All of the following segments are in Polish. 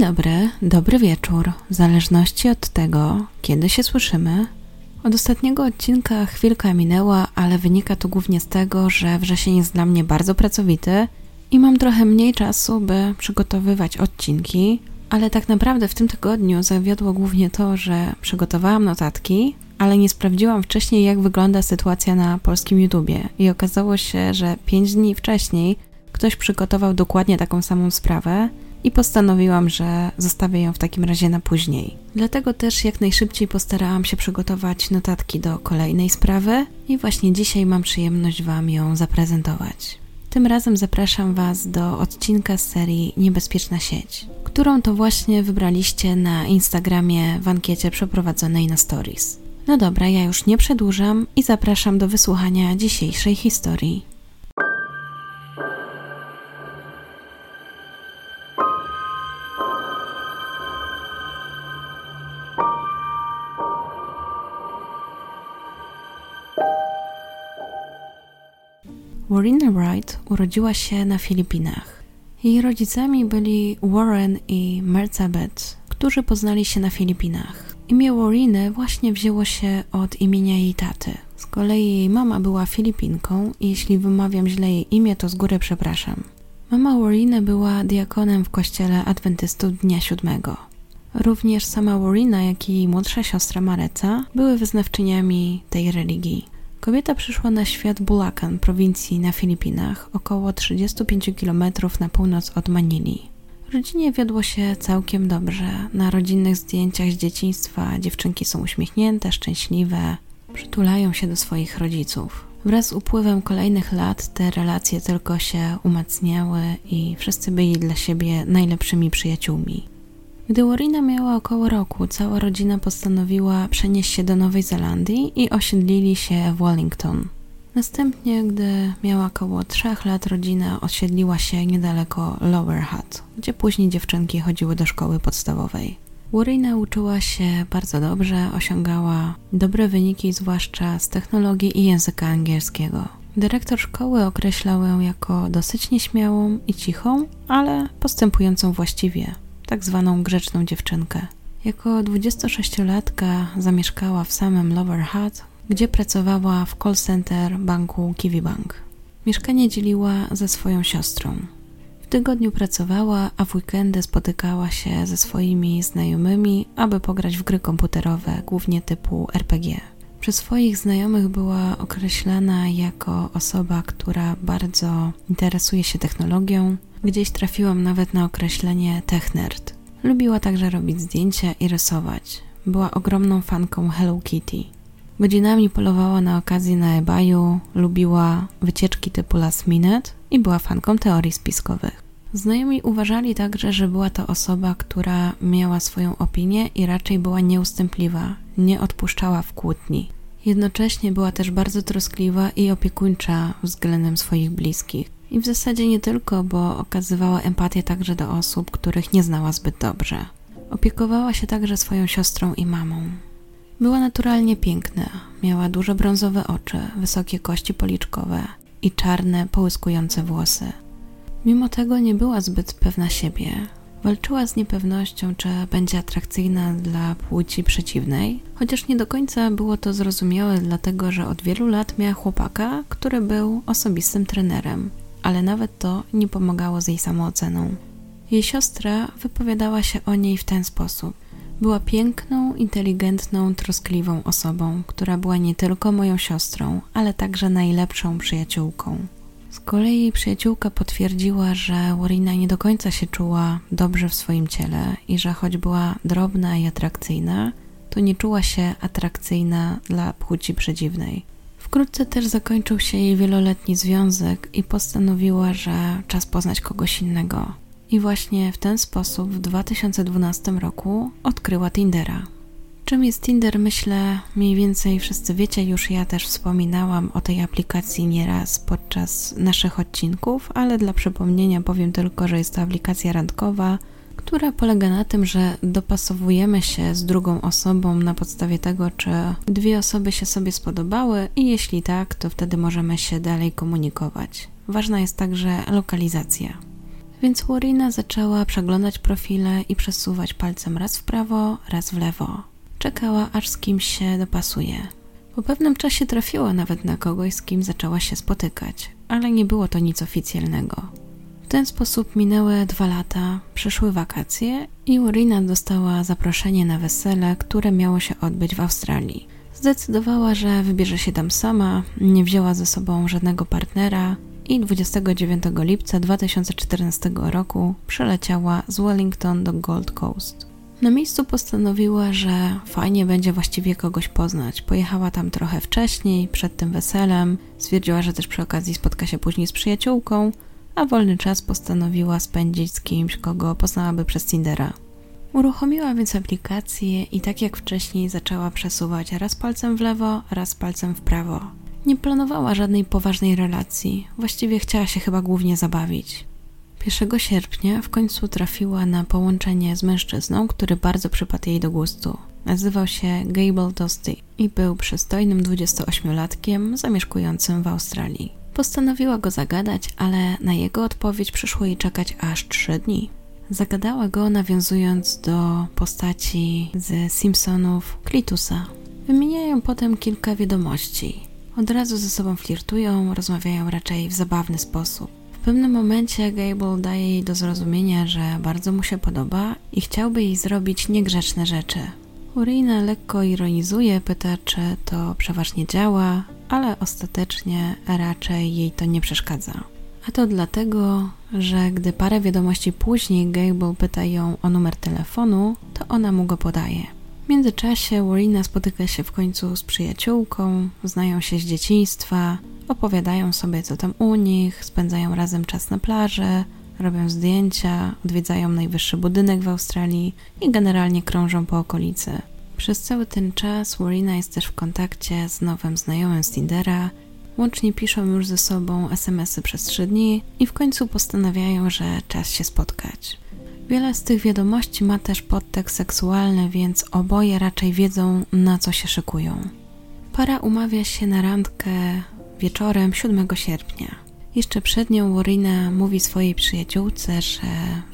dobry, dobry wieczór. W zależności od tego, kiedy się słyszymy. Od ostatniego odcinka chwilka minęła, ale wynika to głównie z tego, że wrzesień jest dla mnie bardzo pracowity i mam trochę mniej czasu, by przygotowywać odcinki, ale tak naprawdę w tym tygodniu zawiodło głównie to, że przygotowałam notatki, ale nie sprawdziłam wcześniej, jak wygląda sytuacja na polskim YouTubie i okazało się, że 5 dni wcześniej ktoś przygotował dokładnie taką samą sprawę i postanowiłam, że zostawię ją w takim razie na później. Dlatego też jak najszybciej postarałam się przygotować notatki do kolejnej sprawy i właśnie dzisiaj mam przyjemność Wam ją zaprezentować. Tym razem zapraszam Was do odcinka z serii Niebezpieczna sieć, którą to właśnie wybraliście na Instagramie w ankiecie przeprowadzonej na Stories. No dobra, ja już nie przedłużam i zapraszam do wysłuchania dzisiejszej historii. Warina Wright urodziła się na Filipinach. Jej rodzicami byli Warren i Mercabeth, którzy poznali się na Filipinach. Imię Wariny właśnie wzięło się od imienia jej taty. Z kolei jej mama była Filipinką i jeśli wymawiam źle jej imię, to z góry przepraszam. Mama Wariny była diakonem w kościele adwentystów Dnia Siódmego. Również sama Warina, jak i jej młodsza siostra Mareca były wyznawczyniami tej religii. Kobieta przyszła na świat Bulacan, prowincji na Filipinach, około 35 km na północ od Manili. Rodzinie wiodło się całkiem dobrze. Na rodzinnych zdjęciach z dzieciństwa dziewczynki są uśmiechnięte, szczęśliwe, przytulają się do swoich rodziców. Wraz z upływem kolejnych lat te relacje tylko się umacniały i wszyscy byli dla siebie najlepszymi przyjaciółmi. Gdy Warina miała około roku, cała rodzina postanowiła przenieść się do Nowej Zelandii i osiedlili się w Wellington. Następnie, gdy miała około trzech lat, rodzina osiedliła się niedaleko Lower Hutt, gdzie później dziewczynki chodziły do szkoły podstawowej. Warina uczyła się bardzo dobrze, osiągała dobre wyniki, zwłaszcza z technologii i języka angielskiego. Dyrektor szkoły określał ją jako dosyć nieśmiałą i cichą, ale postępującą właściwie tak zwaną grzeczną dziewczynkę. Jako 26-latka zamieszkała w samym Lower Hutt, gdzie pracowała w call center banku Kiwi Bank. Mieszkanie dzieliła ze swoją siostrą. W tygodniu pracowała, a w weekendy spotykała się ze swoimi znajomymi, aby pograć w gry komputerowe, głównie typu RPG. Przez swoich znajomych była określana jako osoba, która bardzo interesuje się technologią, Gdzieś trafiłam nawet na określenie technerd. Lubiła także robić zdjęcia i rysować. Była ogromną fanką Hello Kitty. Godzinami polowała na okazji na eBayu, lubiła wycieczki typu last minute i była fanką teorii spiskowych. Znajomi uważali także, że była to osoba, która miała swoją opinię i raczej była nieustępliwa, nie odpuszczała w kłótni. Jednocześnie była też bardzo troskliwa i opiekuńcza względem swoich bliskich. I w zasadzie nie tylko, bo okazywała empatię także do osób, których nie znała zbyt dobrze. Opiekowała się także swoją siostrą i mamą. Była naturalnie piękna, miała duże brązowe oczy, wysokie kości policzkowe i czarne, połyskujące włosy. Mimo tego nie była zbyt pewna siebie. Walczyła z niepewnością, czy będzie atrakcyjna dla płci przeciwnej, chociaż nie do końca było to zrozumiałe, dlatego że od wielu lat miała chłopaka, który był osobistym trenerem ale nawet to nie pomagało z jej samooceną. Jej siostra wypowiadała się o niej w ten sposób. Była piękną, inteligentną, troskliwą osobą, która była nie tylko moją siostrą, ale także najlepszą przyjaciółką. Z kolei jej przyjaciółka potwierdziła, że Warina nie do końca się czuła dobrze w swoim ciele i że choć była drobna i atrakcyjna, to nie czuła się atrakcyjna dla płci przedziwnej. Wkrótce też zakończył się jej wieloletni związek i postanowiła, że czas poznać kogoś innego. I właśnie w ten sposób w 2012 roku odkryła Tindera. Czym jest Tinder, myślę, mniej więcej wszyscy wiecie, już ja też wspominałam o tej aplikacji nieraz podczas naszych odcinków, ale dla przypomnienia powiem tylko, że jest to aplikacja randkowa, która polega na tym, że dopasowujemy się z drugą osobą na podstawie tego, czy dwie osoby się sobie spodobały i jeśli tak, to wtedy możemy się dalej komunikować. Ważna jest także lokalizacja. więc Warina zaczęła przeglądać profile i przesuwać palcem raz w prawo, raz w lewo. Czekała, aż z kimś się dopasuje. Po pewnym czasie trafiła nawet na kogoś, z kim zaczęła się spotykać, ale nie było to nic oficjalnego. Ten sposób minęły dwa lata, przyszły wakacje i Warina dostała zaproszenie na wesele, które miało się odbyć w Australii. Zdecydowała, że wybierze się tam sama, nie wzięła ze sobą żadnego partnera i 29 lipca 2014 roku przeleciała z Wellington do Gold Coast. Na miejscu postanowiła, że fajnie będzie właściwie kogoś poznać. Pojechała tam trochę wcześniej, przed tym weselem. Stwierdziła, że też przy okazji spotka się później z przyjaciółką, a wolny czas postanowiła spędzić z kimś, kogo poznałaby przez Tindera. Uruchomiła więc aplikację i tak jak wcześniej zaczęła przesuwać raz palcem w lewo, raz palcem w prawo. Nie planowała żadnej poważnej relacji, właściwie chciała się chyba głównie zabawić. 1 sierpnia w końcu trafiła na połączenie z mężczyzną, który bardzo przypadł jej do gustu. Nazywał się Gable Dosty i był przystojnym 28-latkiem zamieszkującym w Australii. Postanowiła go zagadać, ale na jego odpowiedź przyszło jej czekać aż 3 dni. Zagadała go nawiązując do postaci z Simpsonów Clitusa. Wymieniają potem kilka wiadomości. Od razu ze sobą flirtują, rozmawiają raczej w zabawny sposób. W pewnym momencie Gable daje jej do zrozumienia, że bardzo mu się podoba i chciałby jej zrobić niegrzeczne rzeczy. Urina lekko ironizuje, pyta, czy to przeważnie działa, ale ostatecznie raczej jej to nie przeszkadza. A to dlatego, że gdy parę wiadomości później Gable pyta ją o numer telefonu, to ona mu go podaje. W międzyczasie Warina spotyka się w końcu z przyjaciółką, znają się z dzieciństwa, opowiadają sobie co tam u nich, spędzają razem czas na plaży, robią zdjęcia, odwiedzają najwyższy budynek w Australii i generalnie krążą po okolicy. Przez cały ten czas Warina jest też w kontakcie z nowym znajomym z Tindera, Łącznie piszą już ze sobą SMS-y przez trzy dni i w końcu postanawiają, że czas się spotkać. Wiele z tych wiadomości ma też podtekst seksualny, więc oboje raczej wiedzą, na co się szykują. Para umawia się na randkę wieczorem 7 sierpnia. Jeszcze przed nią Warina mówi swojej przyjaciółce, że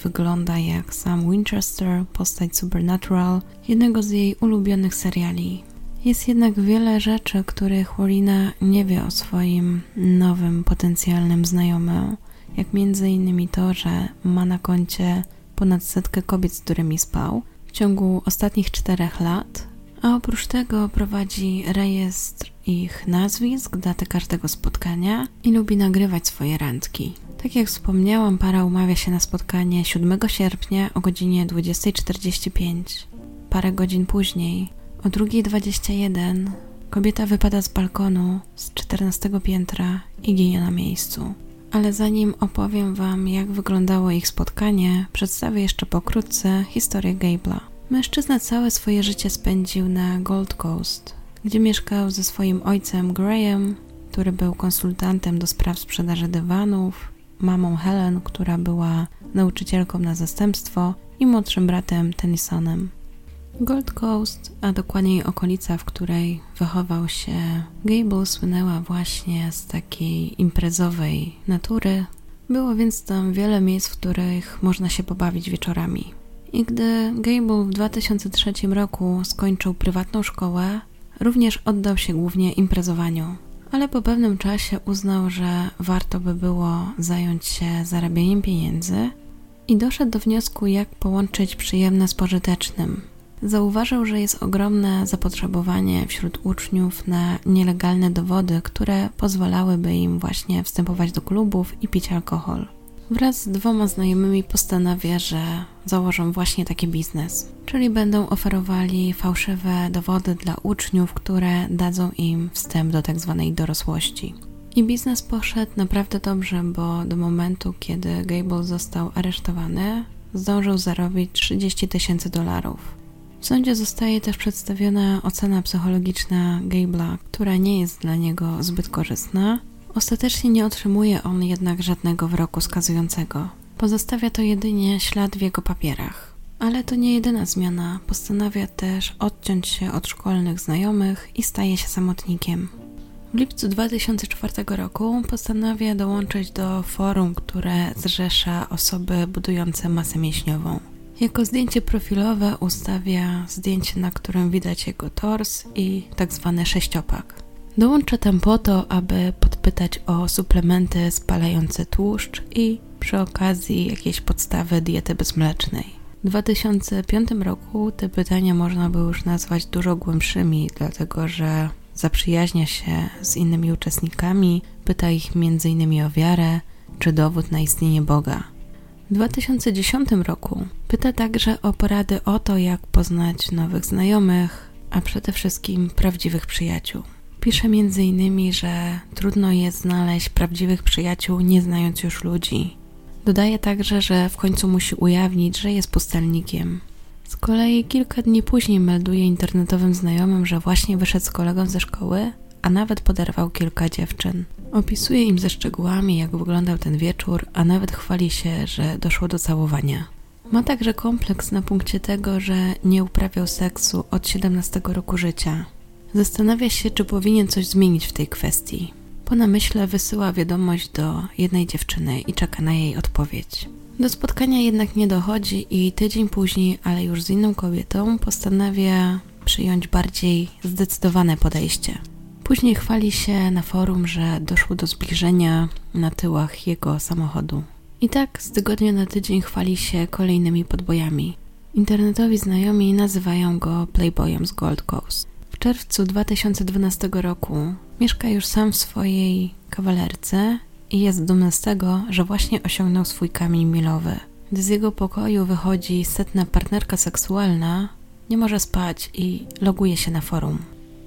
wygląda jak Sam Winchester, postać Supernatural, jednego z jej ulubionych seriali. Jest jednak wiele rzeczy, których Warina nie wie o swoim nowym potencjalnym znajomym, jak między innymi to, że ma na koncie ponad setkę kobiet, z którymi spał w ciągu ostatnich czterech lat, a oprócz tego prowadzi rejestr ich nazwisk, daty każdego spotkania i lubi nagrywać swoje randki. Tak jak wspomniałam, para umawia się na spotkanie 7 sierpnia o godzinie 20.45. Parę godzin później o 2.21 kobieta wypada z balkonu z 14 piętra i ginie na miejscu. Ale zanim opowiem Wam, jak wyglądało ich spotkanie, przedstawię jeszcze pokrótce historię Gable'a. Mężczyzna całe swoje życie spędził na Gold Coast, gdzie mieszkał ze swoim ojcem Graham, który był konsultantem do spraw sprzedaży dywanów, mamą Helen, która była nauczycielką na zastępstwo i młodszym bratem Tennysonem. Gold Coast, a dokładniej okolica, w której wychował się Gable, słynęła właśnie z takiej imprezowej natury. Było więc tam wiele miejsc, w których można się pobawić wieczorami. I gdy Gable w 2003 roku skończył prywatną szkołę, również oddał się głównie imprezowaniu. Ale po pewnym czasie uznał, że warto by było zająć się zarabianiem pieniędzy i doszedł do wniosku, jak połączyć przyjemne z pożytecznym – Zauważył, że jest ogromne zapotrzebowanie wśród uczniów na nielegalne dowody, które pozwalałyby im właśnie wstępować do klubów i pić alkohol. Wraz z dwoma znajomymi postanawia, że założą właśnie taki biznes, czyli będą oferowali fałszywe dowody dla uczniów, które dadzą im wstęp do tak zwanej dorosłości. I biznes poszedł naprawdę dobrze, bo do momentu, kiedy Gable został aresztowany, zdążył zarobić 30 tysięcy dolarów. W sądzie zostaje też przedstawiona ocena psychologiczna Gable'a, która nie jest dla niego zbyt korzystna. Ostatecznie nie otrzymuje on jednak żadnego wyroku skazującego. Pozostawia to jedynie ślad w jego papierach. Ale to nie jedyna zmiana. Postanawia też odciąć się od szkolnych znajomych i staje się samotnikiem. W lipcu 2004 roku postanawia dołączyć do forum, które zrzesza osoby budujące masę mięśniową. Jako zdjęcie profilowe ustawia zdjęcie, na którym widać jego tors i tak zwany sześciopak. Dołącza tam po to, aby podpytać o suplementy spalające tłuszcz i przy okazji jakieś podstawy diety bezmlecznej. W 2005 roku te pytania można by już nazwać dużo głębszymi, dlatego że zaprzyjaźnia się z innymi uczestnikami, pyta ich m.in. o wiarę czy dowód na istnienie Boga. W 2010 roku pyta także o porady o to, jak poznać nowych znajomych, a przede wszystkim prawdziwych przyjaciół. Pisze m.in., że trudno jest znaleźć prawdziwych przyjaciół, nie znając już ludzi. Dodaje także, że w końcu musi ujawnić, że jest pustelnikiem. Z kolei kilka dni później melduje internetowym znajomym, że właśnie wyszedł z kolegą ze szkoły, a nawet poderwał kilka dziewczyn. Opisuje im ze szczegółami, jak wyglądał ten wieczór, a nawet chwali się, że doszło do całowania. Ma także kompleks na punkcie tego, że nie uprawiał seksu od 17 roku życia. Zastanawia się, czy powinien coś zmienić w tej kwestii. Po namyśle wysyła wiadomość do jednej dziewczyny i czeka na jej odpowiedź. Do spotkania jednak nie dochodzi i tydzień później, ale już z inną kobietą, postanawia przyjąć bardziej zdecydowane podejście. Później chwali się na forum, że doszło do zbliżenia na tyłach jego samochodu. I tak z tygodnia na tydzień chwali się kolejnymi podbojami. Internetowi znajomi nazywają go Playboyem z Gold Coast. Czerwcu 2012 roku mieszka już sam w swojej kawalerce i jest dumny z tego, że właśnie osiągnął swój kamień milowy. Gdy z jego pokoju wychodzi setna partnerka seksualna, nie może spać i loguje się na forum.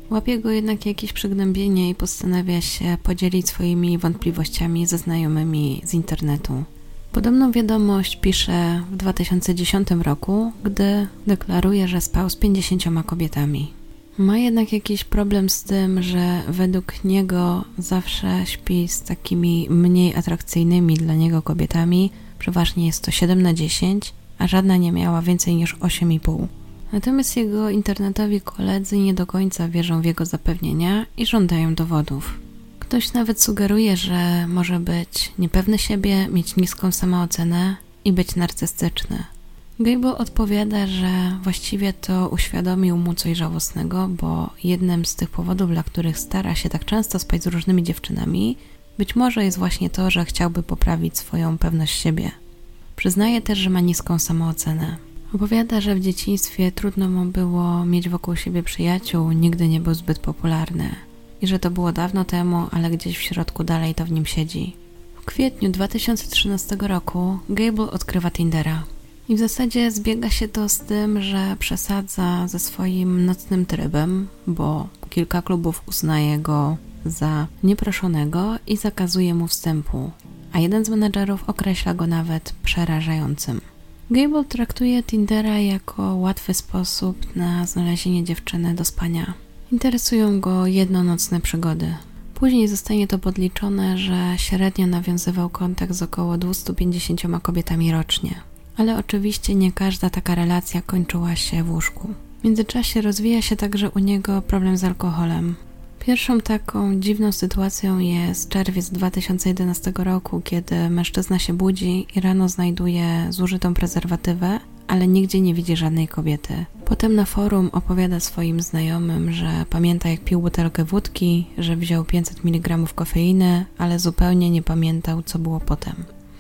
Łapie go jednak jakieś przygnębienie i postanawia się podzielić swoimi wątpliwościami ze znajomymi z internetu. Podobną wiadomość pisze w 2010 roku, gdy deklaruje, że spał z 50 kobietami. Ma jednak jakiś problem z tym, że według niego zawsze śpi z takimi mniej atrakcyjnymi dla niego kobietami. Przeważnie jest to 7 na 10, a żadna nie miała więcej niż 8,5. Natomiast jego internetowi koledzy nie do końca wierzą w jego zapewnienia i żądają dowodów. Ktoś nawet sugeruje, że może być niepewny siebie, mieć niską samoocenę i być narcystyczny. Gable odpowiada, że właściwie to uświadomił mu coś żałosnego, bo jednym z tych powodów, dla których stara się tak często spać z różnymi dziewczynami, być może jest właśnie to, że chciałby poprawić swoją pewność siebie. Przyznaje też, że ma niską samoocenę. Opowiada, że w dzieciństwie trudno mu było mieć wokół siebie przyjaciół, nigdy nie był zbyt popularny i że to było dawno temu, ale gdzieś w środku dalej to w nim siedzi. W kwietniu 2013 roku Gable odkrywa Tindera. I w zasadzie zbiega się to z tym, że przesadza ze swoim nocnym trybem, bo kilka klubów uznaje go za nieproszonego i zakazuje mu wstępu, a jeden z menedżerów określa go nawet przerażającym. Gable traktuje Tindera jako łatwy sposób na znalezienie dziewczyny do spania. Interesują go jednonocne przygody. Później zostanie to podliczone, że średnio nawiązywał kontakt z około 250 kobietami rocznie ale oczywiście nie każda taka relacja kończyła się w łóżku. W międzyczasie rozwija się także u niego problem z alkoholem. Pierwszą taką dziwną sytuacją jest czerwiec 2011 roku, kiedy mężczyzna się budzi i rano znajduje zużytą prezerwatywę, ale nigdzie nie widzi żadnej kobiety. Potem na forum opowiada swoim znajomym, że pamięta jak pił butelkę wódki, że wziął 500 mg kofeiny, ale zupełnie nie pamiętał co było potem.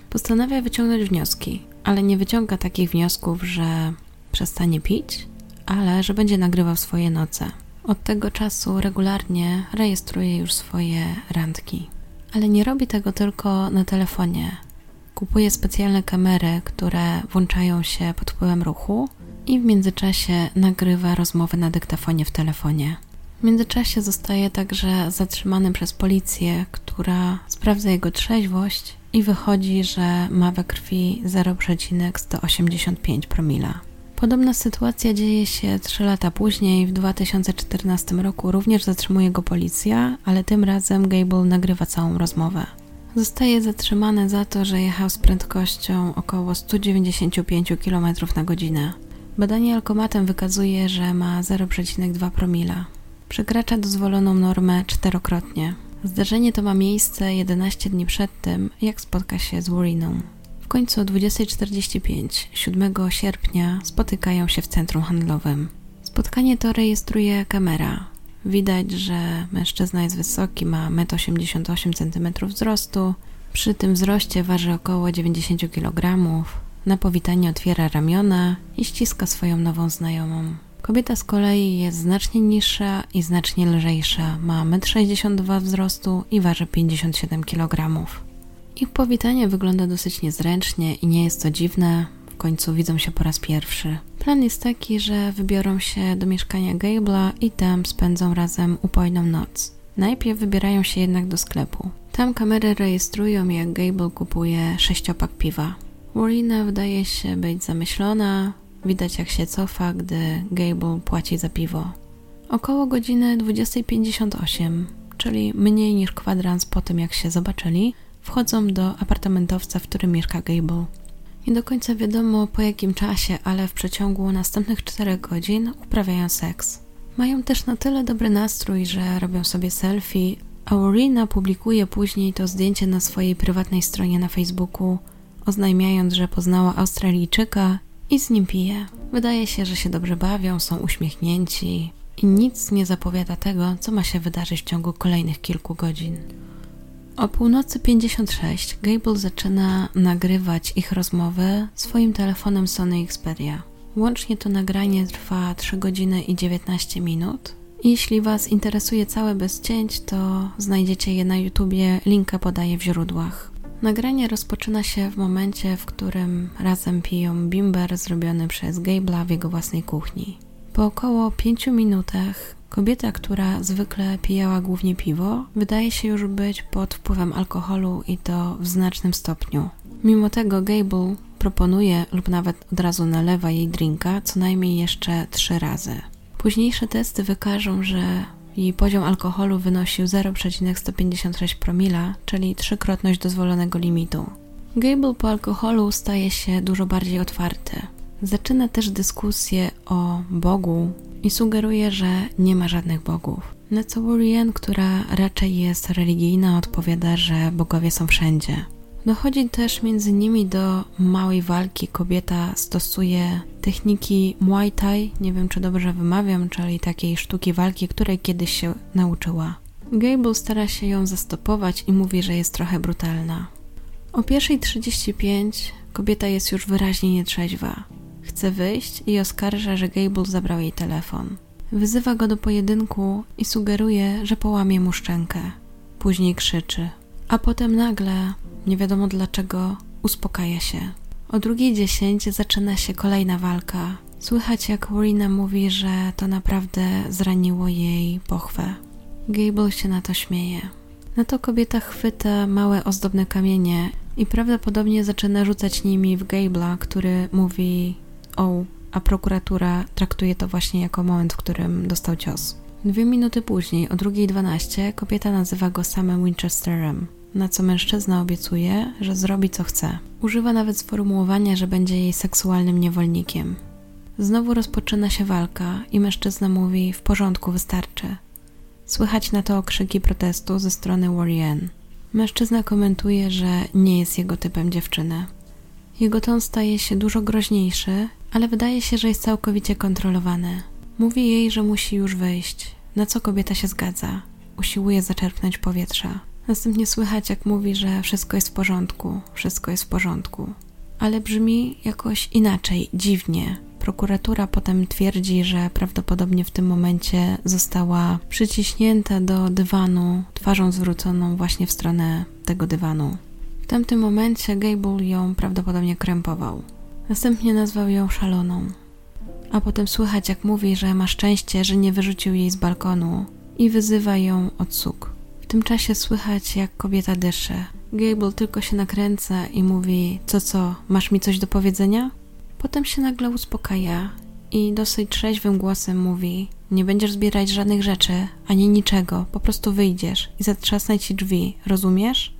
Postanawia wyciągnąć wnioski ale nie wyciąga takich wniosków, że przestanie pić, ale że będzie nagrywał swoje noce. Od tego czasu regularnie rejestruje już swoje randki. Ale nie robi tego tylko na telefonie. Kupuje specjalne kamery, które włączają się pod wpływem ruchu i w międzyczasie nagrywa rozmowy na dyktafonie w telefonie. W międzyczasie zostaje także zatrzymany przez policję, która sprawdza jego trzeźwość i wychodzi, że ma we krwi 0,185 promila. Podobna sytuacja dzieje się 3 lata później, w 2014 roku również zatrzymuje go policja, ale tym razem Gable nagrywa całą rozmowę. Zostaje zatrzymany za to, że jechał z prędkością około 195 km na godzinę. Badanie alkomatem wykazuje, że ma 0,2 promila. przekracza dozwoloną normę czterokrotnie. Zdarzenie to ma miejsce 11 dni przed tym, jak spotka się z Wariną. W końcu o 20.45 7 sierpnia spotykają się w centrum handlowym. Spotkanie to rejestruje kamera. Widać, że mężczyzna jest wysoki, ma 1,88 cm wzrostu, przy tym wzroście waży około 90 kg. Na powitanie otwiera ramiona i ściska swoją nową znajomą. Kobieta z kolei jest znacznie niższa i znacznie lżejsza. Ma 1,62 m wzrostu i waży 57 kg. Ich powitanie wygląda dosyć niezręcznie i nie jest to dziwne. W końcu widzą się po raz pierwszy. Plan jest taki, że wybiorą się do mieszkania Gable'a i tam spędzą razem upojną noc. Najpierw wybierają się jednak do sklepu. Tam kamery rejestrują, jak Gable kupuje sześciopak piwa. Warina wydaje się być zamyślona, widać jak się cofa, gdy Gable płaci za piwo. Około godziny 20.58, czyli mniej niż kwadrans po tym jak się zobaczyli, wchodzą do apartamentowca, w którym mieszka Gable. Nie do końca wiadomo po jakim czasie, ale w przeciągu następnych 4 godzin uprawiają seks. Mają też na tyle dobry nastrój, że robią sobie selfie, a Warina publikuje później to zdjęcie na swojej prywatnej stronie na Facebooku, oznajmiając, że poznała Australijczyka i z nim pije. Wydaje się, że się dobrze bawią, są uśmiechnięci i nic nie zapowiada tego, co ma się wydarzyć w ciągu kolejnych kilku godzin. O północy 56 Gable zaczyna nagrywać ich rozmowy swoim telefonem Sony Xperia. Łącznie to nagranie trwa 3 godziny i 19 minut. Jeśli Was interesuje całe bez cięć, to znajdziecie je na YouTubie, linkę podaję w źródłach. Nagranie rozpoczyna się w momencie, w którym razem piją bimber zrobiony przez Gable'a w jego własnej kuchni. Po około 5 minutach kobieta, która zwykle pijała głównie piwo, wydaje się już być pod wpływem alkoholu i to w znacznym stopniu. Mimo tego Gable proponuje lub nawet od razu nalewa jej drinka co najmniej jeszcze trzy razy. Późniejsze testy wykażą, że jej poziom alkoholu wynosił 0,156 promila, czyli trzykrotność dozwolonego limitu. Gable po alkoholu staje się dużo bardziej otwarty. Zaczyna też dyskusję o Bogu i sugeruje, że nie ma żadnych bogów. Na co Warrian, która raczej jest religijna, odpowiada, że bogowie są wszędzie. Dochodzi też między nimi do małej walki. Kobieta stosuje techniki Muay Thai, nie wiem czy dobrze wymawiam, czyli takiej sztuki walki, której kiedyś się nauczyła. Gable stara się ją zastopować i mówi, że jest trochę brutalna. O 1.35 kobieta jest już wyraźnie nietrzeźwa. Chce wyjść i oskarża, że Gable zabrał jej telefon. Wyzywa go do pojedynku i sugeruje, że połamie mu szczękę. Później krzyczy. A potem nagle nie wiadomo dlaczego, uspokaja się. O drugiej dziesięć zaczyna się kolejna walka. Słychać jak Warina mówi, że to naprawdę zraniło jej pochwę. Gable się na to śmieje. Na to kobieta chwyta małe ozdobne kamienie i prawdopodobnie zaczyna rzucać nimi w Gable'a, który mówi o, a prokuratura traktuje to właśnie jako moment, w którym dostał cios. Dwie minuty później, o 2.12, kobieta nazywa go samym Winchesterem na co mężczyzna obiecuje, że zrobi co chce. Używa nawet sformułowania, że będzie jej seksualnym niewolnikiem. Znowu rozpoczyna się walka i mężczyzna mówi: W porządku, wystarczy. Słychać na to okrzyki protestu ze strony Warrior. Mężczyzna komentuje, że nie jest jego typem dziewczyny. Jego ton staje się dużo groźniejszy, ale wydaje się, że jest całkowicie kontrolowany. Mówi jej, że musi już wyjść, na co kobieta się zgadza. Usiłuje zaczerpnąć powietrza. Następnie słychać, jak mówi, że wszystko jest w porządku, wszystko jest w porządku. Ale brzmi jakoś inaczej, dziwnie. Prokuratura potem twierdzi, że prawdopodobnie w tym momencie została przyciśnięta do dywanu, twarzą zwróconą właśnie w stronę tego dywanu. W tamtym momencie Gable ją prawdopodobnie krępował. Następnie nazwał ją szaloną. A potem słychać, jak mówi, że ma szczęście, że nie wyrzucił jej z balkonu i wyzywa ją od suk tym czasie słychać, jak kobieta dyszy. Gable tylko się nakręca i mówi: Co, co, masz mi coś do powiedzenia? Potem się nagle uspokaja i dosyć trzeźwym głosem mówi: Nie będziesz zbierać żadnych rzeczy, ani niczego, po prostu wyjdziesz i zatrzasnę ci drzwi, rozumiesz?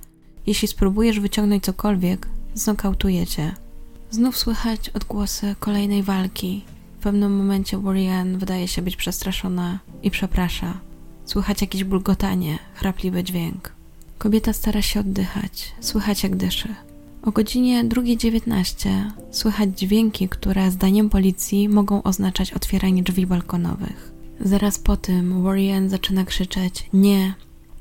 Jeśli spróbujesz wyciągnąć cokolwiek, znokautujecie. Znów słychać odgłosy kolejnej walki. W pewnym momencie Warrior wydaje się być przestraszona i przeprasza. Słychać jakieś bulgotanie, chrapliwy dźwięk. Kobieta stara się oddychać, słychać jak dyszy. O godzinie 2.19 słychać dźwięki, które zdaniem policji mogą oznaczać otwieranie drzwi balkonowych. Zaraz po tym Warrior zaczyna krzyczeć nie,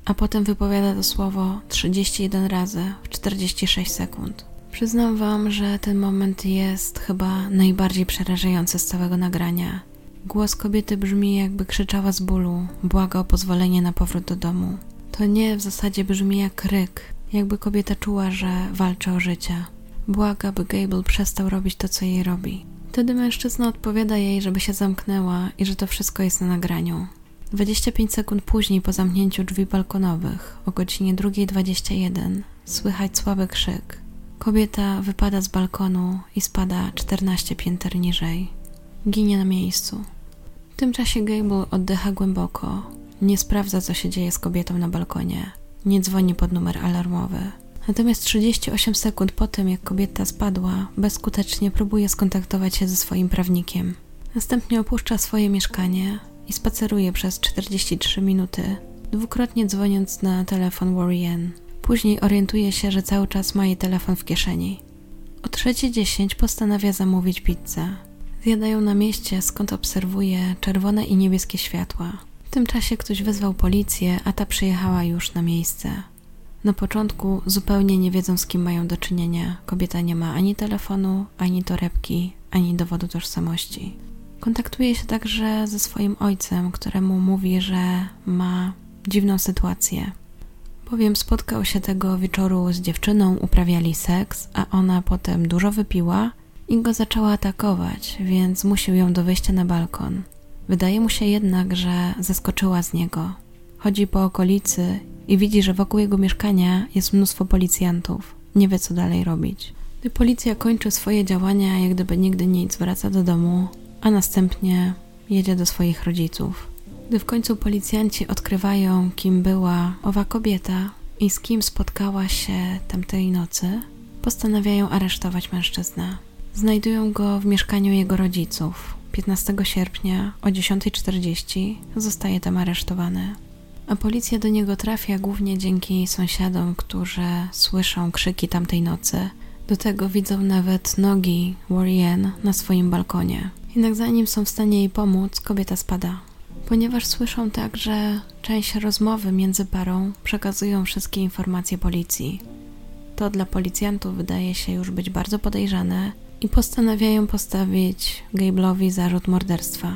a potem wypowiada to słowo 31 razy w 46 sekund. Przyznam Wam, że ten moment jest chyba najbardziej przerażający z całego nagrania. Głos kobiety brzmi, jakby krzyczała z bólu, błaga o pozwolenie na powrót do domu. To nie w zasadzie brzmi jak kryk, jakby kobieta czuła, że walczy o życie. Błaga, by Gable przestał robić to, co jej robi. Wtedy mężczyzna odpowiada jej, żeby się zamknęła i że to wszystko jest na nagraniu. 25 sekund później, po zamknięciu drzwi balkonowych, o godzinie 2.21, słychać słaby krzyk. Kobieta wypada z balkonu i spada 14 pięter niżej. Ginie na miejscu. W tym czasie Gable oddycha głęboko. Nie sprawdza, co się dzieje z kobietą na balkonie. Nie dzwoni pod numer alarmowy. Natomiast 38 sekund po tym, jak kobieta spadła, bezskutecznie próbuje skontaktować się ze swoim prawnikiem. Następnie opuszcza swoje mieszkanie i spaceruje przez 43 minuty, dwukrotnie dzwoniąc na telefon Warrior. Później orientuje się, że cały czas ma jej telefon w kieszeni. O 3.10 postanawia zamówić pizzę. Zjadają na mieście, skąd obserwuje czerwone i niebieskie światła. W tym czasie ktoś wezwał policję, a ta przyjechała już na miejsce. Na początku zupełnie nie wiedzą, z kim mają do czynienia. Kobieta nie ma ani telefonu, ani torebki, ani dowodu tożsamości. Kontaktuje się także ze swoim ojcem, któremu mówi, że ma dziwną sytuację. Bowiem spotkał się tego wieczoru z dziewczyną, uprawiali seks, a ona potem dużo wypiła i go zaczęła atakować, więc zmusił ją do wyjścia na balkon. Wydaje mu się jednak, że zaskoczyła z niego. Chodzi po okolicy i widzi, że wokół jego mieszkania jest mnóstwo policjantów. Nie wie, co dalej robić. Gdy policja kończy swoje działania, jak gdyby nigdy nic, wraca do domu, a następnie jedzie do swoich rodziców. Gdy w końcu policjanci odkrywają, kim była owa kobieta i z kim spotkała się tamtej nocy, postanawiają aresztować mężczyznę. Znajdują go w mieszkaniu jego rodziców. 15 sierpnia o 10.40 zostaje tam aresztowany. A policja do niego trafia głównie dzięki sąsiadom, którzy słyszą krzyki tamtej nocy. Do tego widzą nawet nogi Warrior na swoim balkonie. Jednak zanim są w stanie jej pomóc, kobieta spada. Ponieważ słyszą także część rozmowy między parą, przekazują wszystkie informacje policji. To dla policjantów wydaje się już być bardzo podejrzane i postanawiają postawić Gable'owi zarzut morderstwa.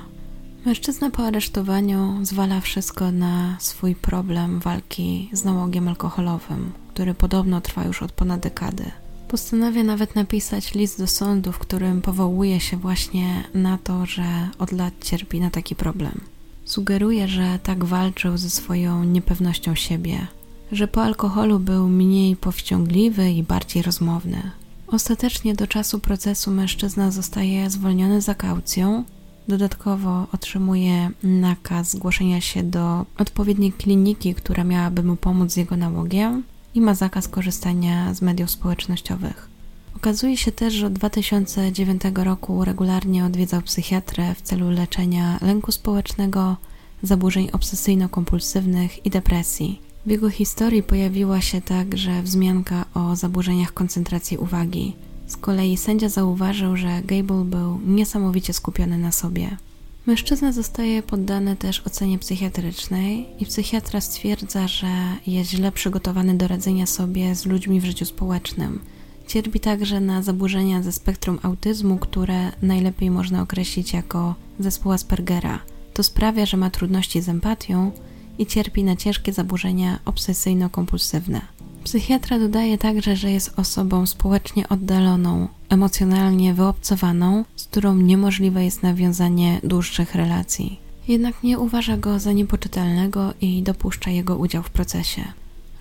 Mężczyzna po aresztowaniu zwala wszystko na swój problem walki z nałogiem alkoholowym, który podobno trwa już od ponad dekady. Postanawia nawet napisać list do sądu, w którym powołuje się właśnie na to, że od lat cierpi na taki problem. Sugeruje, że tak walczył ze swoją niepewnością siebie, że po alkoholu był mniej powściągliwy i bardziej rozmowny. Ostatecznie do czasu procesu mężczyzna zostaje zwolniony za kaucją. Dodatkowo otrzymuje nakaz zgłoszenia się do odpowiedniej kliniki, która miałaby mu pomóc z jego nałogiem i ma zakaz korzystania z mediów społecznościowych. Okazuje się też, że od 2009 roku regularnie odwiedzał psychiatrę w celu leczenia lęku społecznego, zaburzeń obsesyjno-kompulsywnych i depresji. W jego historii pojawiła się także wzmianka o zaburzeniach koncentracji uwagi. Z kolei sędzia zauważył, że Gable był niesamowicie skupiony na sobie. Mężczyzna zostaje poddany też ocenie psychiatrycznej i psychiatra stwierdza, że jest źle przygotowany do radzenia sobie z ludźmi w życiu społecznym. Cierpi także na zaburzenia ze spektrum autyzmu, które najlepiej można określić jako zespół Aspergera. To sprawia, że ma trudności z empatią i cierpi na ciężkie zaburzenia obsesyjno-kompulsywne. Psychiatra dodaje także, że jest osobą społecznie oddaloną, emocjonalnie wyobcowaną, z którą niemożliwe jest nawiązanie dłuższych relacji. Jednak nie uważa go za niepoczytalnego i dopuszcza jego udział w procesie.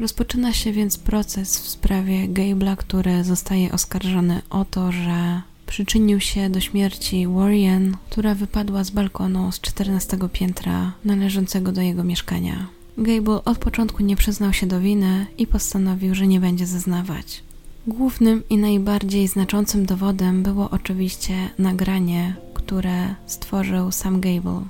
Rozpoczyna się więc proces w sprawie Gable'a, który zostaje oskarżony o to, że przyczynił się do śmierci Warrior, która wypadła z balkonu z 14 piętra należącego do jego mieszkania. Gable od początku nie przyznał się do winy i postanowił, że nie będzie zeznawać. Głównym i najbardziej znaczącym dowodem było oczywiście nagranie, które stworzył sam Gable.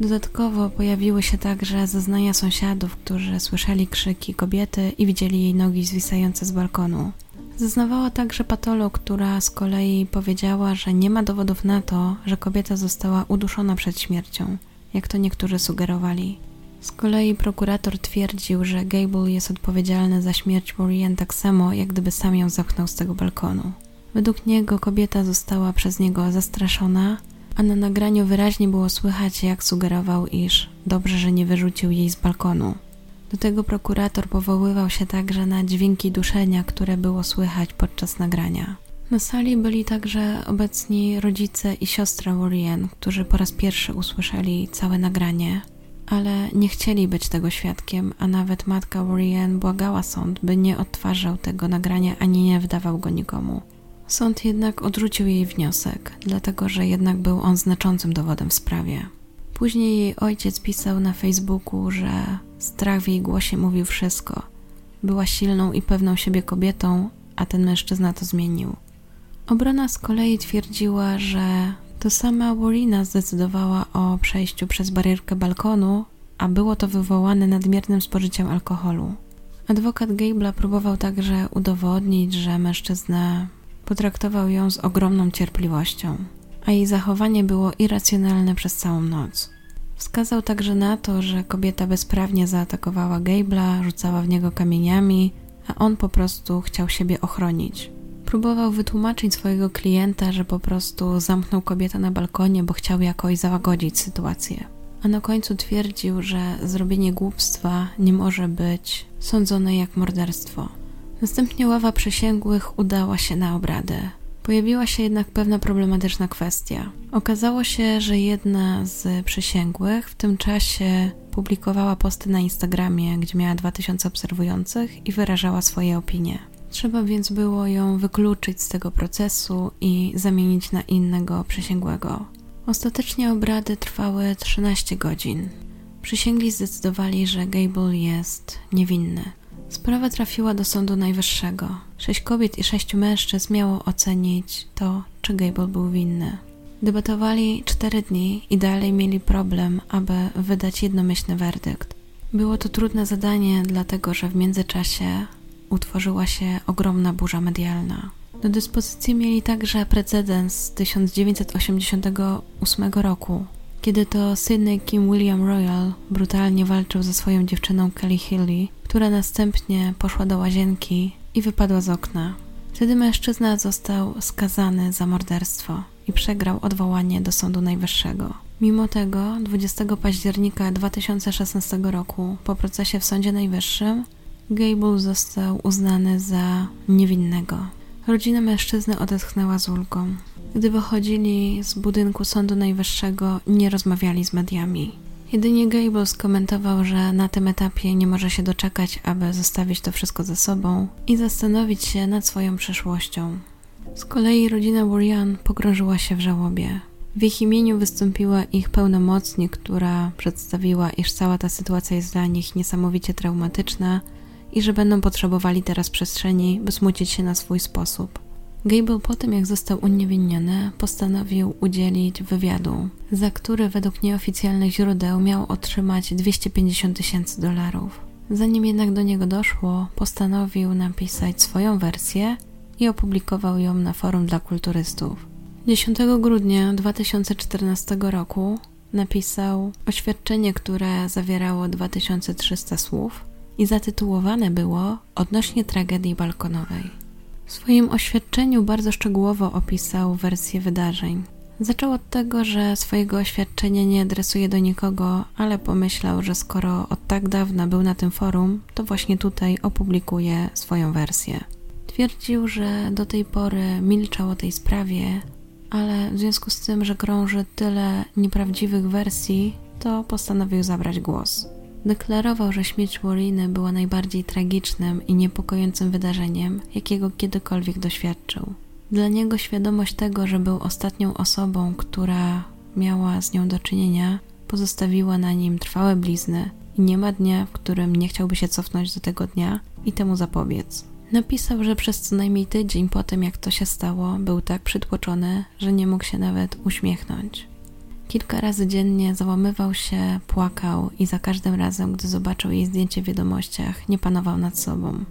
Dodatkowo pojawiły się także zeznania sąsiadów, którzy słyszeli krzyki kobiety i widzieli jej nogi zwisające z balkonu. Zeznawała także patolog, która z kolei powiedziała, że nie ma dowodów na to, że kobieta została uduszona przed śmiercią, jak to niektórzy sugerowali. Z kolei prokurator twierdził, że Gable jest odpowiedzialny za śmierć Maureen tak samo, jak gdyby sam ją zapchnął z tego balkonu. Według niego kobieta została przez niego zastraszona, a na nagraniu wyraźnie było słychać, jak sugerował, iż dobrze, że nie wyrzucił jej z balkonu. Do tego prokurator powoływał się także na dźwięki duszenia, które było słychać podczas nagrania. Na sali byli także obecni rodzice i siostra Warren, którzy po raz pierwszy usłyszeli całe nagranie, ale nie chcieli być tego świadkiem, a nawet matka Warren błagała sąd, by nie odtwarzał tego nagrania ani nie wdawał go nikomu. Sąd jednak odrzucił jej wniosek, dlatego że jednak był on znaczącym dowodem w sprawie. Później jej ojciec pisał na Facebooku, że strach w jej głosie mówił wszystko. Była silną i pewną siebie kobietą, a ten mężczyzna to zmienił. Obrona z kolei twierdziła, że to sama Warina zdecydowała o przejściu przez barierkę balkonu, a było to wywołane nadmiernym spożyciem alkoholu. Adwokat Gable'a próbował także udowodnić, że mężczyzna potraktował ją z ogromną cierpliwością, a jej zachowanie było irracjonalne przez całą noc. Wskazał także na to, że kobieta bezprawnie zaatakowała Gable'a, rzucała w niego kamieniami, a on po prostu chciał siebie ochronić. Próbował wytłumaczyć swojego klienta, że po prostu zamknął kobietę na balkonie, bo chciał jakoś załagodzić sytuację. A na końcu twierdził, że zrobienie głupstwa nie może być sądzone jak morderstwo. Następnie ława przysięgłych udała się na obrady. Pojawiła się jednak pewna problematyczna kwestia. Okazało się, że jedna z przysięgłych w tym czasie publikowała posty na Instagramie, gdzie miała 2000 obserwujących i wyrażała swoje opinie. Trzeba więc było ją wykluczyć z tego procesu i zamienić na innego przysięgłego. Ostatecznie obrady trwały 13 godzin. Przysięgli zdecydowali, że Gable jest niewinny. Sprawa trafiła do Sądu Najwyższego. Sześć kobiet i sześciu mężczyzn miało ocenić to, czy Gable był winny. Debatowali cztery dni i dalej mieli problem, aby wydać jednomyślny werdykt. Było to trudne zadanie, dlatego że w międzyczasie utworzyła się ogromna burza medialna. Do dyspozycji mieli także precedens z 1988 roku, kiedy to Sydney Kim William Royal brutalnie walczył ze swoją dziewczyną Kelly Healy, która następnie poszła do łazienki i wypadła z okna. Wtedy mężczyzna został skazany za morderstwo i przegrał odwołanie do Sądu Najwyższego. Mimo tego 20 października 2016 roku po procesie w Sądzie Najwyższym Gable został uznany za niewinnego. Rodzina mężczyzny odetchnęła z ulgą. Gdy wychodzili z budynku Sądu Najwyższego, nie rozmawiali z mediami. Jedynie Gable skomentował, że na tym etapie nie może się doczekać, aby zostawić to wszystko za sobą i zastanowić się nad swoją przyszłością. Z kolei rodzina Burian pogrążyła się w żałobie. W ich imieniu wystąpiła ich pełnomocnik, która przedstawiła, iż cała ta sytuacja jest dla nich niesamowicie traumatyczna i że będą potrzebowali teraz przestrzeni, by smucić się na swój sposób. Gable po tym, jak został uniewinniony, postanowił udzielić wywiadu, za który według nieoficjalnych źródeł miał otrzymać 250 tysięcy dolarów. Zanim jednak do niego doszło, postanowił napisać swoją wersję i opublikował ją na forum dla kulturystów. 10 grudnia 2014 roku napisał oświadczenie, które zawierało 2300 słów i zatytułowane było Odnośnie tragedii balkonowej. W swoim oświadczeniu bardzo szczegółowo opisał wersję wydarzeń. Zaczął od tego, że swojego oświadczenia nie adresuje do nikogo, ale pomyślał, że skoro od tak dawna był na tym forum, to właśnie tutaj opublikuje swoją wersję. Twierdził, że do tej pory milczał o tej sprawie, ale w związku z tym, że krąży tyle nieprawdziwych wersji, to postanowił zabrać głos. Deklarował, że śmierć Wariny była najbardziej tragicznym i niepokojącym wydarzeniem, jakiego kiedykolwiek doświadczył. Dla niego świadomość tego, że był ostatnią osobą, która miała z nią do czynienia, pozostawiła na nim trwałe blizny i nie ma dnia, w którym nie chciałby się cofnąć do tego dnia i temu zapobiec. Napisał, że przez co najmniej tydzień po tym, jak to się stało, był tak przytłoczony, że nie mógł się nawet uśmiechnąć. Kilka razy dziennie załamywał się, płakał i za każdym razem, gdy zobaczył jej zdjęcie w wiadomościach, nie panował nad sobą.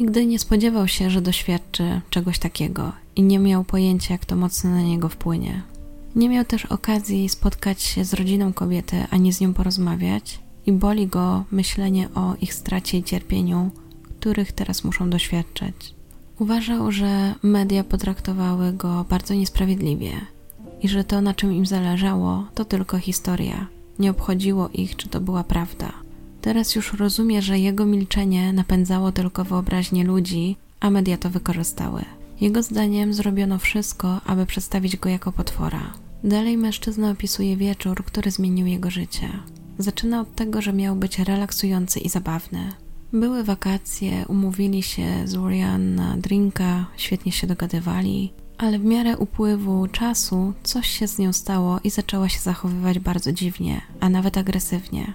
Nigdy nie spodziewał się, że doświadczy czegoś takiego i nie miał pojęcia, jak to mocno na niego wpłynie. Nie miał też okazji spotkać się z rodziną kobiety ani z nią porozmawiać, i boli go myślenie o ich stracie i cierpieniu, których teraz muszą doświadczać. Uważał, że media potraktowały go bardzo niesprawiedliwie i że to, na czym im zależało, to tylko historia. Nie obchodziło ich, czy to była prawda. Teraz już rozumie, że jego milczenie napędzało tylko wyobraźnię ludzi, a media to wykorzystały. Jego zdaniem zrobiono wszystko, aby przedstawić go jako potwora. Dalej mężczyzna opisuje wieczór, który zmienił jego życie. Zaczyna od tego, że miał być relaksujący i zabawny. Były wakacje, umówili się z Urian na drinka, świetnie się dogadywali, ale w miarę upływu czasu coś się z nią stało i zaczęła się zachowywać bardzo dziwnie, a nawet agresywnie.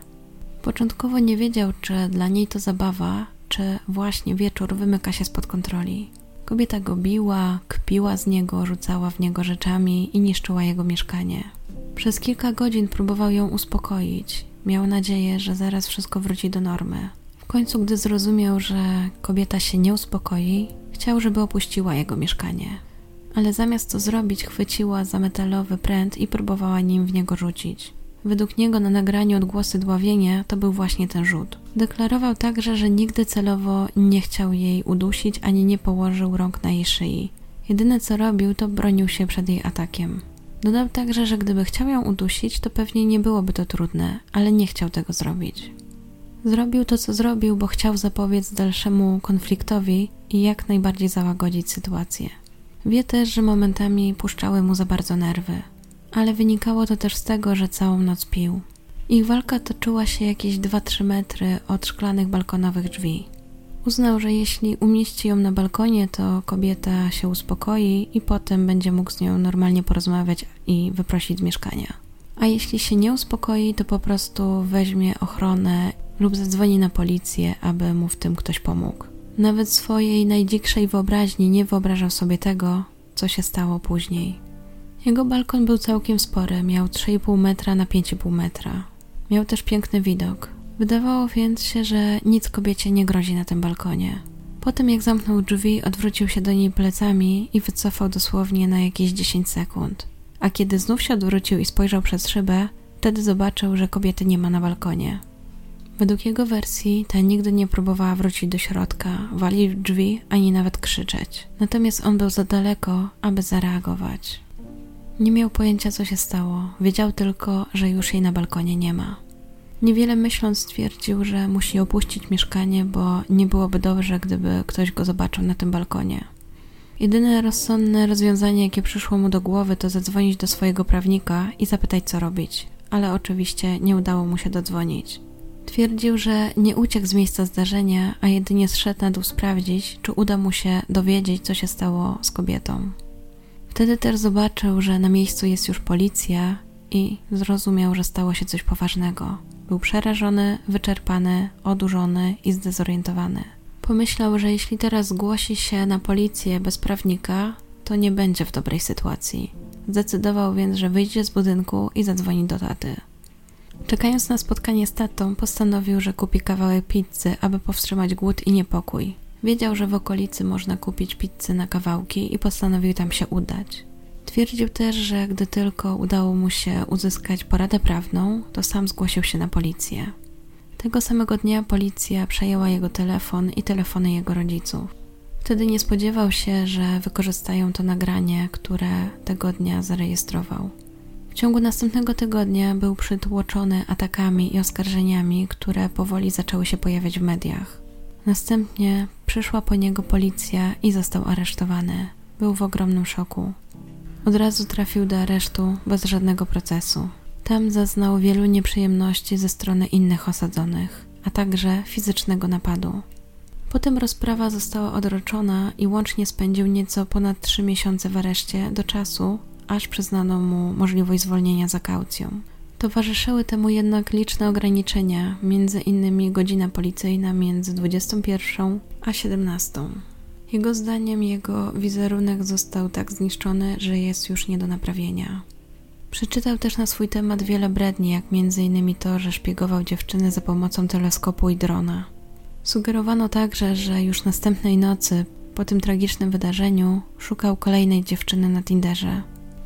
Początkowo nie wiedział, czy dla niej to zabawa, czy właśnie wieczór wymyka się spod kontroli. Kobieta go biła, kpiła z niego, rzucała w niego rzeczami i niszczyła jego mieszkanie. Przez kilka godzin próbował ją uspokoić. Miał nadzieję, że zaraz wszystko wróci do normy. W końcu, gdy zrozumiał, że kobieta się nie uspokoi, chciał, żeby opuściła jego mieszkanie. Ale zamiast to zrobić, chwyciła za metalowy pręt i próbowała nim w niego rzucić. Według niego na nagraniu odgłosy dławienia to był właśnie ten rzut. Deklarował także, że nigdy celowo nie chciał jej udusić ani nie położył rąk na jej szyi. Jedyne co robił, to bronił się przed jej atakiem. Dodał także, że gdyby chciał ją udusić, to pewnie nie byłoby to trudne, ale nie chciał tego zrobić. Zrobił to, co zrobił, bo chciał zapobiec dalszemu konfliktowi i jak najbardziej załagodzić sytuację. Wie też, że momentami puszczały mu za bardzo nerwy, ale wynikało to też z tego, że całą noc pił. Ich walka toczyła się jakieś 2-3 metry od szklanych balkonowych drzwi. Uznał, że jeśli umieści ją na balkonie, to kobieta się uspokoi i potem będzie mógł z nią normalnie porozmawiać i wyprosić z mieszkania. A jeśli się nie uspokoi, to po prostu weźmie ochronę lub zadzwoni na policję, aby mu w tym ktoś pomógł. Nawet swojej najdzikszej wyobraźni nie wyobrażał sobie tego, co się stało później. Jego balkon był całkiem spory, miał 3,5 metra na 5,5 metra. Miał też piękny widok. Wydawało więc się, że nic kobiecie nie grozi na tym balkonie. Potem jak zamknął drzwi, odwrócił się do niej plecami i wycofał dosłownie na jakieś 10 sekund. A kiedy znów się odwrócił i spojrzał przez szybę, wtedy zobaczył, że kobiety nie ma na balkonie. Według jego wersji ta nigdy nie próbowała wrócić do środka, walić w drzwi, ani nawet krzyczeć. Natomiast on był za daleko, aby zareagować. Nie miał pojęcia, co się stało. Wiedział tylko, że już jej na balkonie nie ma. Niewiele myśląc stwierdził, że musi opuścić mieszkanie, bo nie byłoby dobrze, gdyby ktoś go zobaczył na tym balkonie. Jedyne rozsądne rozwiązanie, jakie przyszło mu do głowy, to zadzwonić do swojego prawnika i zapytać, co robić, ale oczywiście nie udało mu się dodzwonić. Twierdził, że nie uciekł z miejsca zdarzenia, a jedynie zszedł na dół sprawdzić, czy uda mu się dowiedzieć, co się stało z kobietą. Wtedy też zobaczył, że na miejscu jest już policja i zrozumiał, że stało się coś poważnego. Był przerażony, wyczerpany, odurzony i zdezorientowany. Pomyślał, że jeśli teraz zgłosi się na policję bez prawnika, to nie będzie w dobrej sytuacji. Zdecydował więc, że wyjdzie z budynku i zadzwoni do taty. Czekając na spotkanie z tatą, postanowił, że kupi kawałek pizzy, aby powstrzymać głód i niepokój. Wiedział, że w okolicy można kupić pizzę na kawałki i postanowił tam się udać. Twierdził też, że gdy tylko udało mu się uzyskać poradę prawną, to sam zgłosił się na policję. Tego samego dnia policja przejęła jego telefon i telefony jego rodziców. Wtedy nie spodziewał się, że wykorzystają to nagranie, które tego dnia zarejestrował. Ciągu następnego tygodnia był przytłoczony atakami i oskarżeniami, które powoli zaczęły się pojawiać w mediach. Następnie przyszła po niego policja i został aresztowany. Był w ogromnym szoku. Od razu trafił do aresztu bez żadnego procesu. Tam zaznał wielu nieprzyjemności ze strony innych osadzonych, a także fizycznego napadu. Potem rozprawa została odroczona i łącznie spędził nieco ponad trzy miesiące w areszcie do czasu, aż przyznano mu możliwość zwolnienia za kaucją. Towarzyszyły temu jednak liczne ograniczenia, między innymi godzina policyjna między 21 a 17. Jego zdaniem jego wizerunek został tak zniszczony, że jest już nie do naprawienia. Przeczytał też na swój temat wiele bredni, jak m.in. to, że szpiegował dziewczyny za pomocą teleskopu i drona. Sugerowano także, że już następnej nocy, po tym tragicznym wydarzeniu, szukał kolejnej dziewczyny na Tinderze.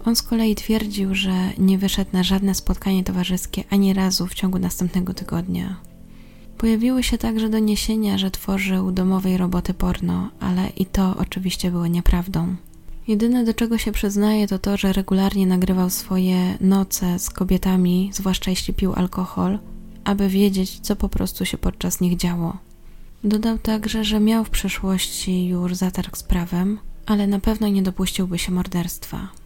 On z kolei twierdził, że nie wyszedł na żadne spotkanie towarzyskie ani razu w ciągu następnego tygodnia. Pojawiły się także doniesienia, że tworzył domowej roboty porno, ale i to oczywiście było nieprawdą. Jedyne do czego się przyznaje to to, że regularnie nagrywał swoje noce z kobietami, zwłaszcza jeśli pił alkohol, aby wiedzieć, co po prostu się podczas nich działo. Dodał także, że miał w przeszłości już zatarg z prawem, ale na pewno nie dopuściłby się morderstwa.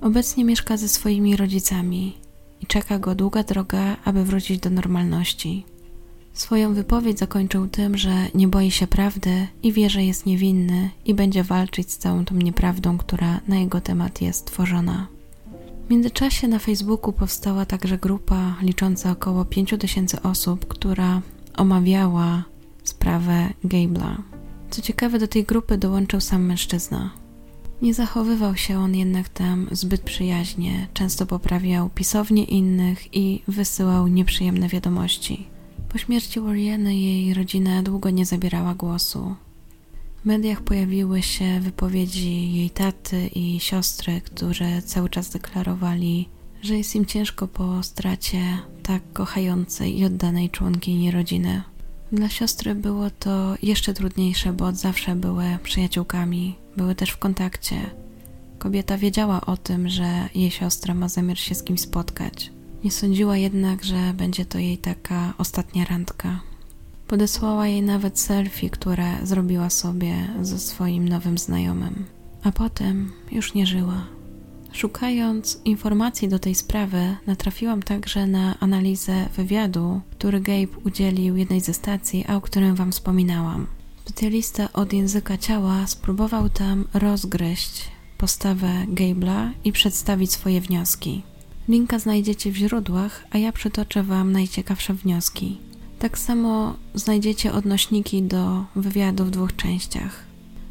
Obecnie mieszka ze swoimi rodzicami i czeka go długa droga, aby wrócić do normalności. Swoją wypowiedź zakończył tym, że nie boi się prawdy i wie, że jest niewinny i będzie walczyć z całą tą nieprawdą, która na jego temat jest tworzona. W międzyczasie na Facebooku powstała także grupa licząca około 5000 osób, która omawiała sprawę Gabla. Co ciekawe, do tej grupy dołączył sam mężczyzna. Nie zachowywał się on jednak tam zbyt przyjaźnie, często poprawiał pisownie innych i wysyłał nieprzyjemne wiadomości. Po śmierci Warrieny jej rodzina długo nie zabierała głosu. W mediach pojawiły się wypowiedzi jej taty i siostry, które cały czas deklarowali, że jest im ciężko po stracie tak kochającej i oddanej członkini rodziny. Dla siostry było to jeszcze trudniejsze, bo od zawsze były przyjaciółkami, były też w kontakcie. Kobieta wiedziała o tym, że jej siostra ma zamiar się z kimś spotkać. Nie sądziła jednak, że będzie to jej taka ostatnia randka. Podesłała jej nawet selfie, które zrobiła sobie ze swoim nowym znajomym, a potem już nie żyła. Szukając informacji do tej sprawy, natrafiłam także na analizę wywiadu, który Gabe udzielił jednej ze stacji, a o którym Wam wspominałam. Specjalista od języka ciała spróbował tam rozgryźć postawę Gable'a i przedstawić swoje wnioski. Linka znajdziecie w źródłach, a ja przytoczę Wam najciekawsze wnioski. Tak samo znajdziecie odnośniki do wywiadu w dwóch częściach.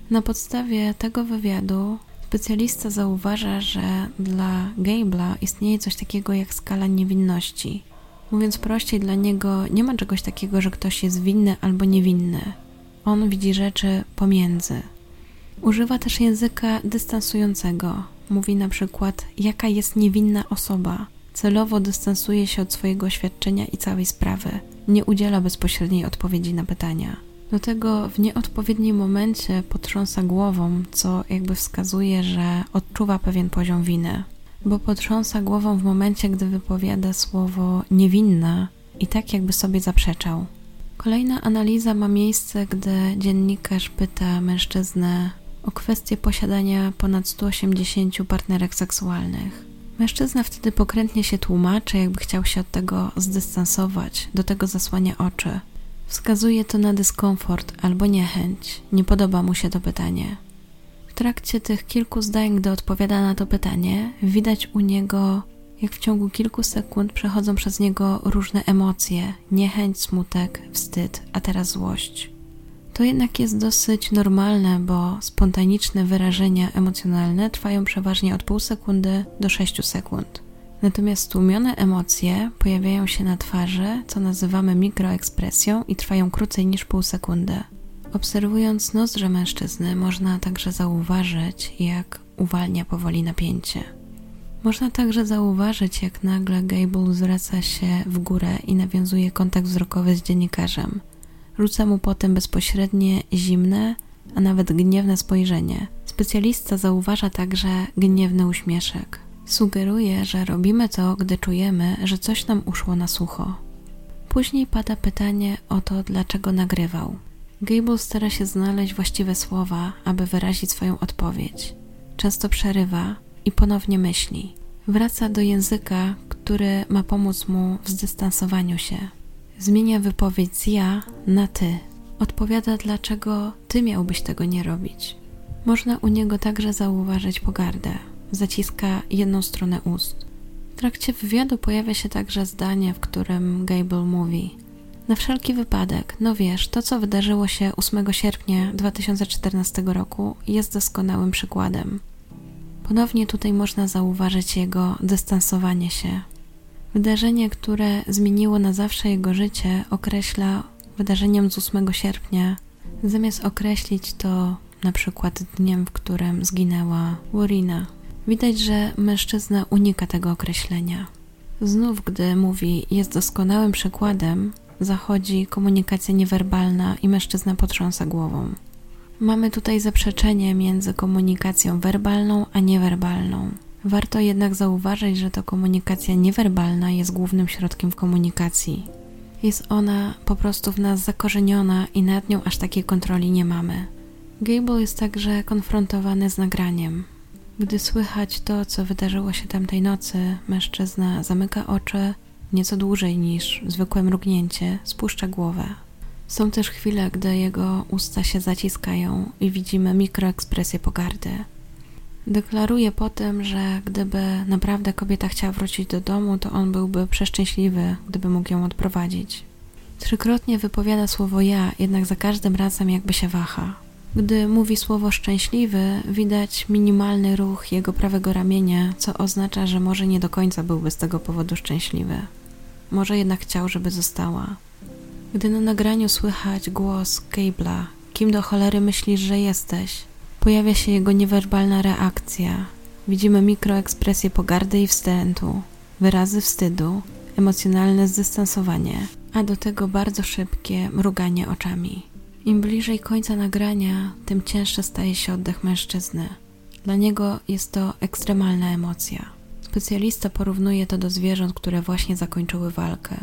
Na podstawie tego wywiadu specjalista zauważa, że dla Gable'a istnieje coś takiego jak skala niewinności. Mówiąc prościej, dla niego nie ma czegoś takiego, że ktoś jest winny albo niewinny. On widzi rzeczy pomiędzy. Używa też języka dystansującego, Mówi na przykład, jaka jest niewinna osoba. Celowo dystansuje się od swojego oświadczenia i całej sprawy. Nie udziela bezpośredniej odpowiedzi na pytania. Do tego w nieodpowiednim momencie potrząsa głową, co jakby wskazuje, że odczuwa pewien poziom winy. Bo potrząsa głową w momencie, gdy wypowiada słowo niewinna i tak jakby sobie zaprzeczał. Kolejna analiza ma miejsce, gdy dziennikarz pyta mężczyznę o kwestię posiadania ponad 180 partnerek seksualnych. Mężczyzna wtedy pokrętnie się tłumaczy, jakby chciał się od tego zdystansować, do tego zasłania oczy. Wskazuje to na dyskomfort albo niechęć, nie podoba mu się to pytanie. W trakcie tych kilku zdań, gdy odpowiada na to pytanie, widać u niego, jak w ciągu kilku sekund przechodzą przez niego różne emocje: niechęć, smutek, wstyd, a teraz złość. To jednak jest dosyć normalne, bo spontaniczne wyrażenia emocjonalne trwają przeważnie od pół sekundy do 6 sekund. Natomiast tłumione emocje pojawiają się na twarzy, co nazywamy mikroekspresją i trwają krócej niż pół sekundy. Obserwując nozdrze mężczyzny, można także zauważyć, jak uwalnia powoli napięcie. Można także zauważyć, jak nagle Gable zwraca się w górę i nawiązuje kontakt wzrokowy z dziennikarzem. Rzuca mu potem bezpośrednie, zimne, a nawet gniewne spojrzenie. Specjalista zauważa także gniewny uśmieszek. Sugeruje, że robimy to, gdy czujemy, że coś nam uszło na sucho. Później pada pytanie o to, dlaczego nagrywał. Gable stara się znaleźć właściwe słowa, aby wyrazić swoją odpowiedź. Często przerywa i ponownie myśli. Wraca do języka, który ma pomóc mu w zdystansowaniu się. Zmienia wypowiedź z ja na ty. Odpowiada, dlaczego ty miałbyś tego nie robić. Można u niego także zauważyć pogardę. Zaciska jedną stronę ust. W trakcie wywiadu pojawia się także zdanie, w którym Gable mówi: Na wszelki wypadek, no wiesz, to co wydarzyło się 8 sierpnia 2014 roku jest doskonałym przykładem. Ponownie tutaj można zauważyć jego dystansowanie się. Wydarzenie, które zmieniło na zawsze jego życie, określa wydarzeniem z 8 sierpnia, zamiast określić to na przykład dniem, w którym zginęła Warina. Widać, że mężczyzna unika tego określenia. Znów, gdy mówi jest doskonałym przykładem, zachodzi komunikacja niewerbalna i mężczyzna potrząsa głową. Mamy tutaj zaprzeczenie między komunikacją werbalną a niewerbalną. Warto jednak zauważyć, że to komunikacja niewerbalna jest głównym środkiem w komunikacji. Jest ona po prostu w nas zakorzeniona i nad nią aż takiej kontroli nie mamy. Gable jest także konfrontowany z nagraniem. Gdy słychać to, co wydarzyło się tamtej nocy, mężczyzna zamyka oczy nieco dłużej niż zwykłe mrugnięcie, spuszcza głowę. Są też chwile, gdy jego usta się zaciskają i widzimy mikroekspresję pogardy. Deklaruje potem, że gdyby naprawdę kobieta chciała wrócić do domu, to on byłby przeszczęśliwy, gdyby mógł ją odprowadzić. Trzykrotnie wypowiada słowo ja, jednak za każdym razem jakby się waha. Gdy mówi słowo szczęśliwy, widać minimalny ruch jego prawego ramienia, co oznacza, że może nie do końca byłby z tego powodu szczęśliwy. Może jednak chciał, żeby została. Gdy na nagraniu słychać głos Gable'a, kim do cholery myślisz, że jesteś? Pojawia się jego niewerbalna reakcja. Widzimy mikroekspresję pogardy i wstrętu, wyrazy wstydu, emocjonalne zdystansowanie, a do tego bardzo szybkie mruganie oczami. Im bliżej końca nagrania, tym cięższy staje się oddech mężczyzny. Dla niego jest to ekstremalna emocja. Specjalista porównuje to do zwierząt, które właśnie zakończyły walkę.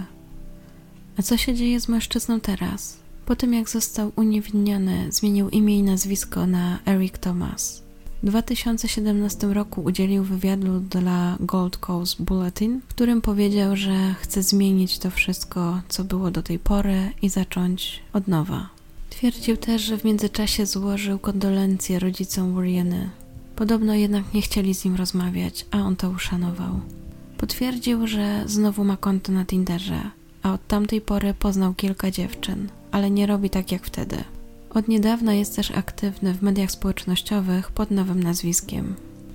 A co się dzieje z mężczyzną teraz? Po tym jak został uniewinniony, zmienił imię i nazwisko na Eric Thomas. W 2017 roku udzielił wywiadu dla Gold Coast Bulletin, w którym powiedział, że chce zmienić to wszystko, co było do tej pory i zacząć od nowa. Twierdził też, że w międzyczasie złożył kondolencje rodzicom Uriany. Podobno jednak nie chcieli z nim rozmawiać, a on to uszanował. Potwierdził, że znowu ma konto na Tinderze, a od tamtej pory poznał kilka dziewczyn, ale nie robi tak jak wtedy. Od niedawna jest też aktywny w mediach społecznościowych pod nowym nazwiskiem.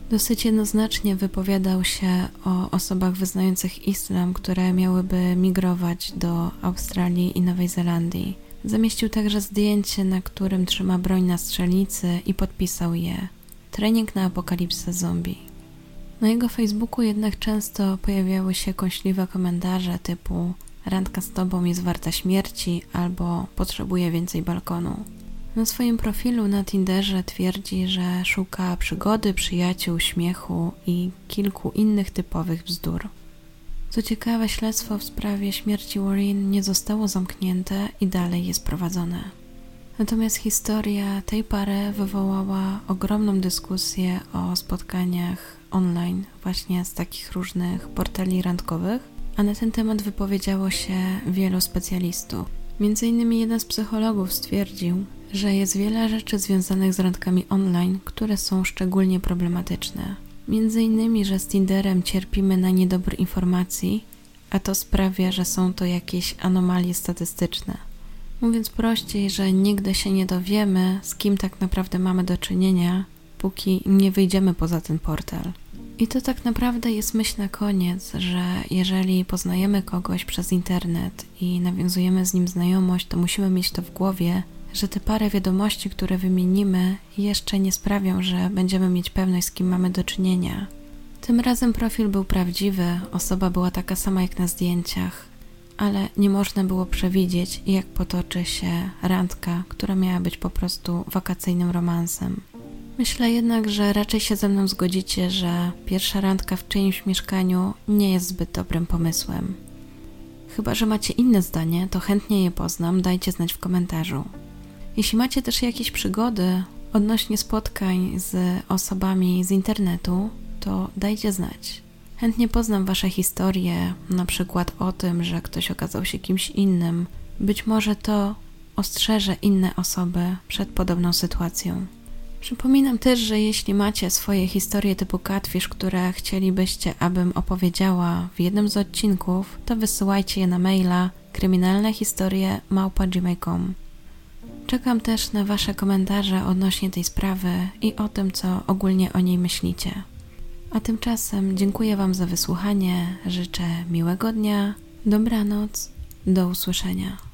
Dosyć jednoznacznie wypowiadał się o osobach wyznających islam, które miałyby migrować do Australii i Nowej Zelandii. Zamieścił także zdjęcie, na którym trzyma broń na strzelnicy i podpisał je Trening na apokalipsę zombie. Na jego Facebooku jednak często pojawiały się kąśliwe komentarze typu randka z tobą jest warta śmierci albo potrzebuje więcej balkonu. Na swoim profilu na Tinderze twierdzi, że szuka przygody, przyjaciół, śmiechu i kilku innych typowych bzdur. Co ciekawe, śledztwo w sprawie śmierci Warren nie zostało zamknięte i dalej jest prowadzone. Natomiast historia tej pary wywołała ogromną dyskusję o spotkaniach online, właśnie z takich różnych portali randkowych, a na ten temat wypowiedziało się wielu specjalistów. Między innymi jeden z psychologów stwierdził, że jest wiele rzeczy związanych z randkami online, które są szczególnie problematyczne. Między innymi, że z Tinderem cierpimy na niedobór informacji, a to sprawia, że są to jakieś anomalie statystyczne. Mówiąc prościej, że nigdy się nie dowiemy, z kim tak naprawdę mamy do czynienia, póki nie wyjdziemy poza ten portal. I to tak naprawdę jest myśl na koniec, że jeżeli poznajemy kogoś przez internet i nawiązujemy z nim znajomość, to musimy mieć to w głowie, że te parę wiadomości, które wymienimy, jeszcze nie sprawią, że będziemy mieć pewność, z kim mamy do czynienia. Tym razem profil był prawdziwy, osoba była taka sama jak na zdjęciach, ale nie można było przewidzieć, jak potoczy się randka, która miała być po prostu wakacyjnym romansem. Myślę jednak, że raczej się ze mną zgodzicie, że pierwsza randka w czyimś mieszkaniu nie jest zbyt dobrym pomysłem. Chyba, że macie inne zdanie, to chętnie je poznam, dajcie znać w komentarzu. Jeśli macie też jakieś przygody odnośnie spotkań z osobami z internetu, to dajcie znać. Chętnie poznam Wasze historie, na przykład o tym, że ktoś okazał się kimś innym. Być może to ostrzeże inne osoby przed podobną sytuacją. Przypominam też, że jeśli macie swoje historie typu Catfish, które chcielibyście, abym opowiedziała w jednym z odcinków, to wysyłajcie je na maila kryminalnehistorie.gmail.com Czekam też na Wasze komentarze odnośnie tej sprawy i o tym, co ogólnie o niej myślicie. A tymczasem dziękuję Wam za wysłuchanie, życzę miłego dnia, dobranoc, do usłyszenia.